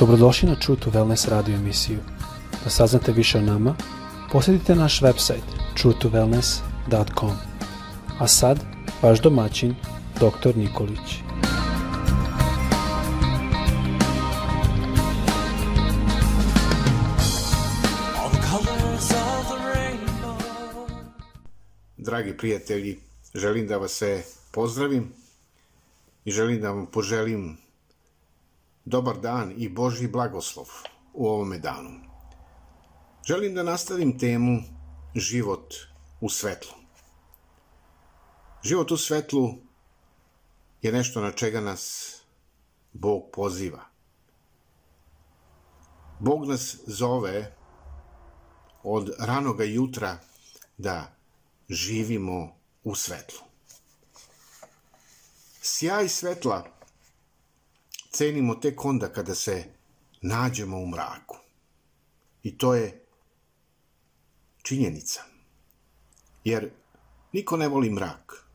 Dobrodošli na True to Wellness radio emisiju. Da saznate više o nama, posjetite naš website truetowellness.com. A sad, vaš domaćin, dr. Nikolić. Dragi prijatelji, želim da vas se pozdravim i želim da vam poželim dobar dan i Božji blagoslov u ovome danu. Želim da nastavim temu život u svetlu. Život u svetlu je nešto na čega nas Bog poziva. Bog nas zove od ranoga jutra da živimo u svetlu. Sjaj svetla cenimo tek onda kada se nađemo u mraku. I to je činjenica. Jer niko ne voli mrak.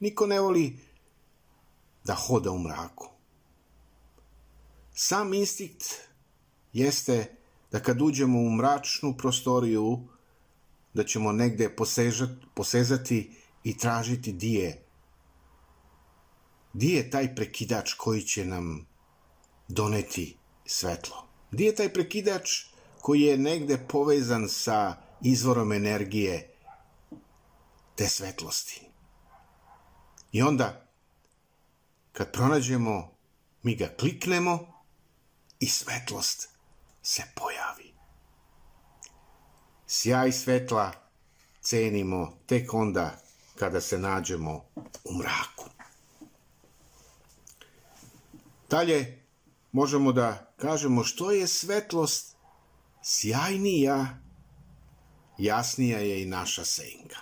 Niko ne voli da hoda u mraku. Sam instinkt jeste da kad uđemo u mračnu prostoriju, da ćemo negde posežat, posezati i tražiti di je. Di je taj prekidač koji će nam doneti svetlo? Di je taj prekidač koji je negde povezan sa izvorom energije te svetlosti? I onda, kad pronađemo, mi ga kliknemo i svetlost se pojavi. Sjaj svetla cenimo tek onda kada se nađemo u mraku. Dalje možemo da kažemo što je svetlost sjajnija, jasnija je i naša senka.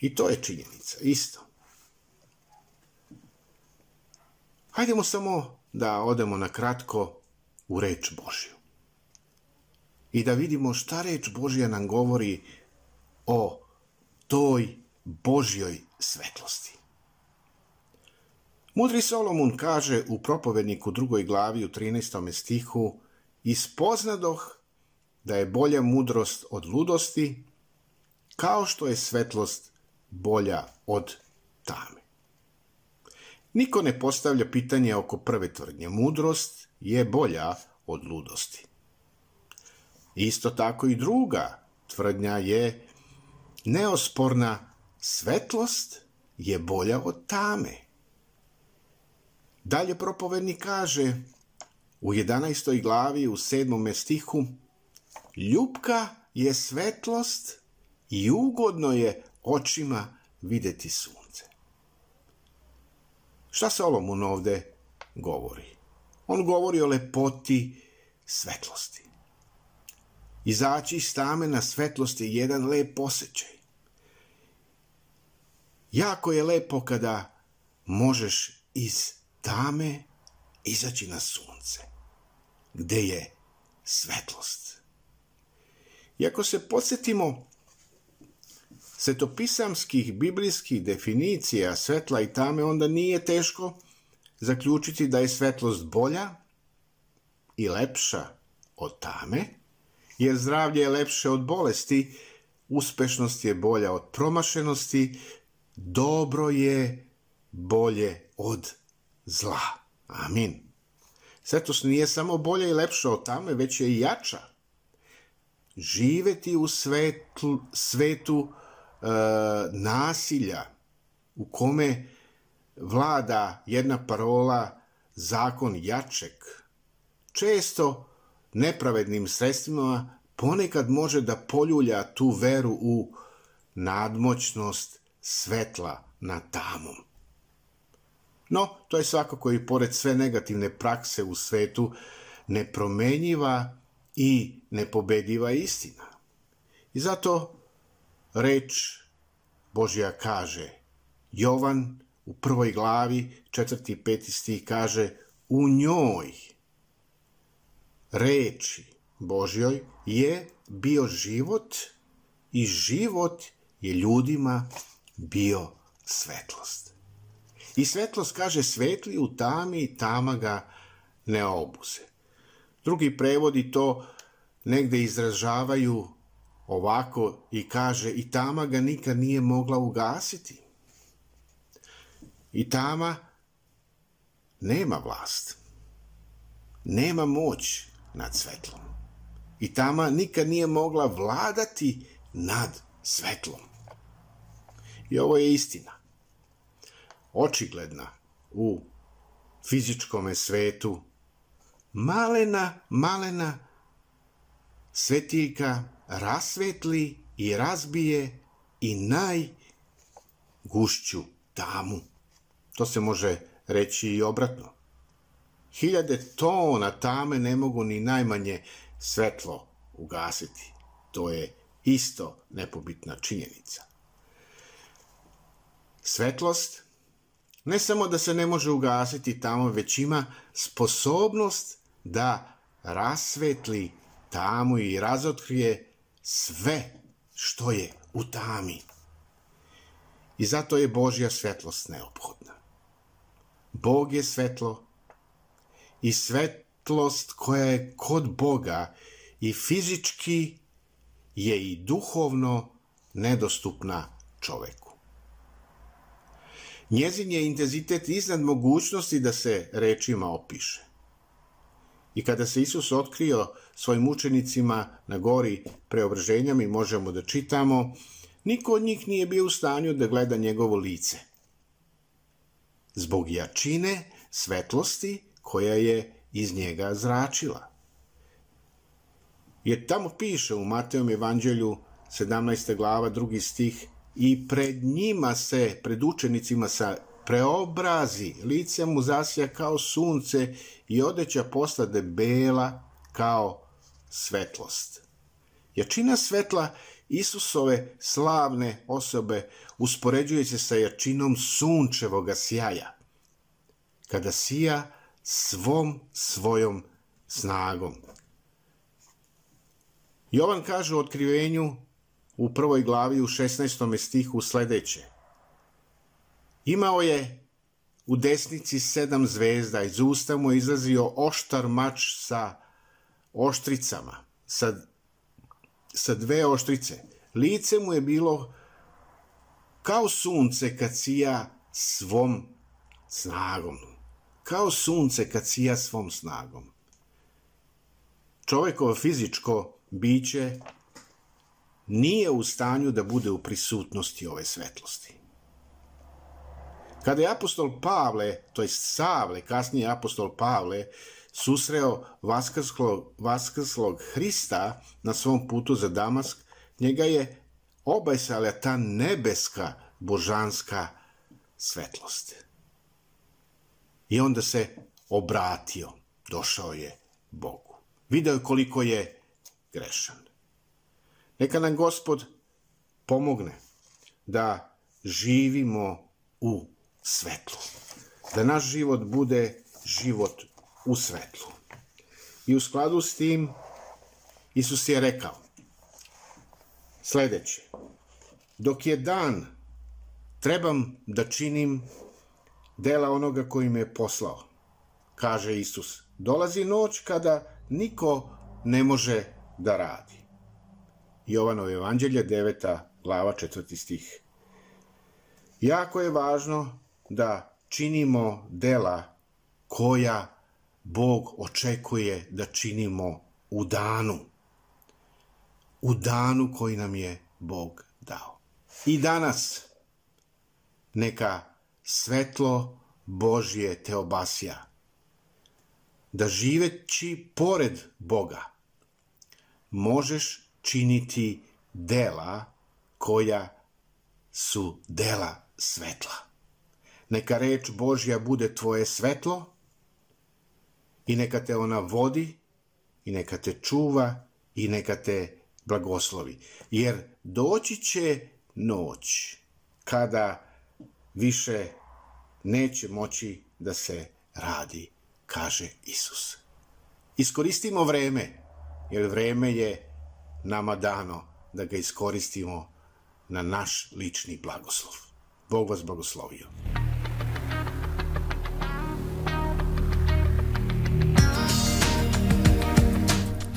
I to je činjenica, isto. Hajdemo samo da odemo na kratko u reč Božju. I da vidimo šta reč Božja nam govori o toj Božjoj svetlosti. Mudri Solomon kaže u propovedniku drugoj glavi u 13. stihu Ispoznadoh da je bolja mudrost od ludosti, kao što je svetlost bolja od tame. Niko ne postavlja pitanje oko prve tvrdnje. Mudrost je bolja od ludosti. Isto tako i druga tvrdnja je neosporna svetlost je bolja od tame. Dalje propovednik kaže u 11. glavi u 7. stihu Ljubka je svetlost i ugodno je očima videti sunce. Šta Solomon ovde govori? On govori o lepoti svetlosti. Izaći iz na svetlost je jedan lep osjećaj. Jako je lepo kada možeš iz tame izaći na sunce, gde je svetlost. I ako se podsjetimo svetopisamskih biblijskih definicija svetla i tame, onda nije teško zaključiti da je svetlost bolja i lepša od tame, jer zdravlje je lepše od bolesti, uspešnost je bolja od promašenosti, dobro je bolje od zla. Amin. Svetost nije samo bolja i lepša od tame, već je i jača. Živeti u svetlu, svetu e, nasilja u kome vlada jedna parola zakon jačeg, često nepravednim sredstvima ponekad može da poljulja tu veru u nadmoćnost svetla na tamom. No, to je svakako i pored sve negativne prakse u svetu nepromenjiva i nepobediva istina. I zato reč Božja kaže, Jovan u prvoj glavi, četvrti i peti stih kaže, u njoj reči Božjoj je bio život i život je ljudima bio svetlost. I svetlost kaže svetli u tami tama ga ne obuze. Drugi prevodi to negde izražavaju ovako i kaže i tama ga nikad nije mogla ugasiti. I tama nema vlast, nema moć nad svetlom. I tama nikad nije mogla vladati nad svetlom. I ovo je istina. Očigledna u fizičkom svetu. Malena, malena svetiljka rasvetli i razbije i najgušću tamu. To se može reći i obratno. Hiljade tona tame ne mogu ni najmanje svetlo ugasiti. To je isto nepobitna činjenica. Svetlost ne samo da se ne može ugasiti tamo, već ima sposobnost da rasvetli tamu i razotkrije sve što je u tami. I zato je Božja svetlost neophodna. Bog je svetlo i svetlost koja je kod Boga i fizički je i duhovno nedostupna čoveku. Njezin je intenzitet iznad mogućnosti da se rečima opiše. I kada se Isus otkrio svojim učenicima na gori preobraženja, mi možemo da čitamo, niko od njih nije bio u stanju da gleda njegovo lice. Zbog jačine svetlosti koja je iz njega zračila. Jer tamo piše u Matejom evanđelju 17. glava, drugi stih, i pred njima se, pred učenicima sa preobrazi, lice mu zasija kao sunce i odeća postade bela kao svetlost. Jačina svetla Isusove slavne osobe uspoređuje se sa jačinom sunčevoga sjaja, kada sija svom svojom snagom. Jovan kaže u otkrivenju u prvoj glavi u 16. stihu sledeće. Imao je u desnici sedam zvezda, iz usta mu je izlazio oštar mač sa oštricama, sa, sa dve oštrice. Lice mu je bilo kao sunce kad sija svom snagom. Kao sunce kad sija svom snagom. Čovekovo fizičko biće nije u stanju da bude u prisutnosti ove svetlosti. Kada je apostol Pavle, to je Savle, kasnije apostol Pavle, susreo vaskrslog, vaskrslog Hrista na svom putu za Damask, njega je obajsala ta nebeska božanska svetlost. I onda se obratio, došao je Bogu. Video je koliko je grešan. Neka nam gospod pomogne da živimo u svetlu. Da naš život bude život u svetlu. I u skladu s tim Isus je rekao sledeće. Dok je dan, trebam da činim dela onoga koji me je poslao, kaže Isus. Dolazi noć kada niko ne može da radi. Jovanov evanđelje, 9. glava, 4. stih. Jako je važno da činimo dela koja Bog očekuje da činimo u danu. U danu koji nam je Bog dao. I danas neka svetlo Božje te obasja. Da živeći pored Boga možeš činiti dela koja su dela svetla. Neka reč Božja bude tvoje svetlo i neka te ona vodi i neka te čuva i neka te blagoslovi. Jer doći će noć kada više neće moći da se radi, kaže Isus. Iskoristimo vreme, jer vreme je nama dano da ga iskoristimo na naš lični blagoslov. Bog vas blagoslovio.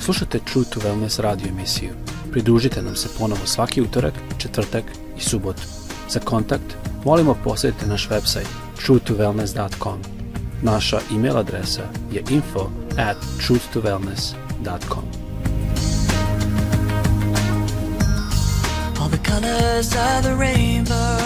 Slušajte True to Wellness radio emisiju. Pridružite nam se ponovo svaki utorak, četvrtak i subotu. Za kontakt molimo posjetite naš website truetowellness.com. Naša e-mail adresa je info at truthtowellness.com. colors of the rainbow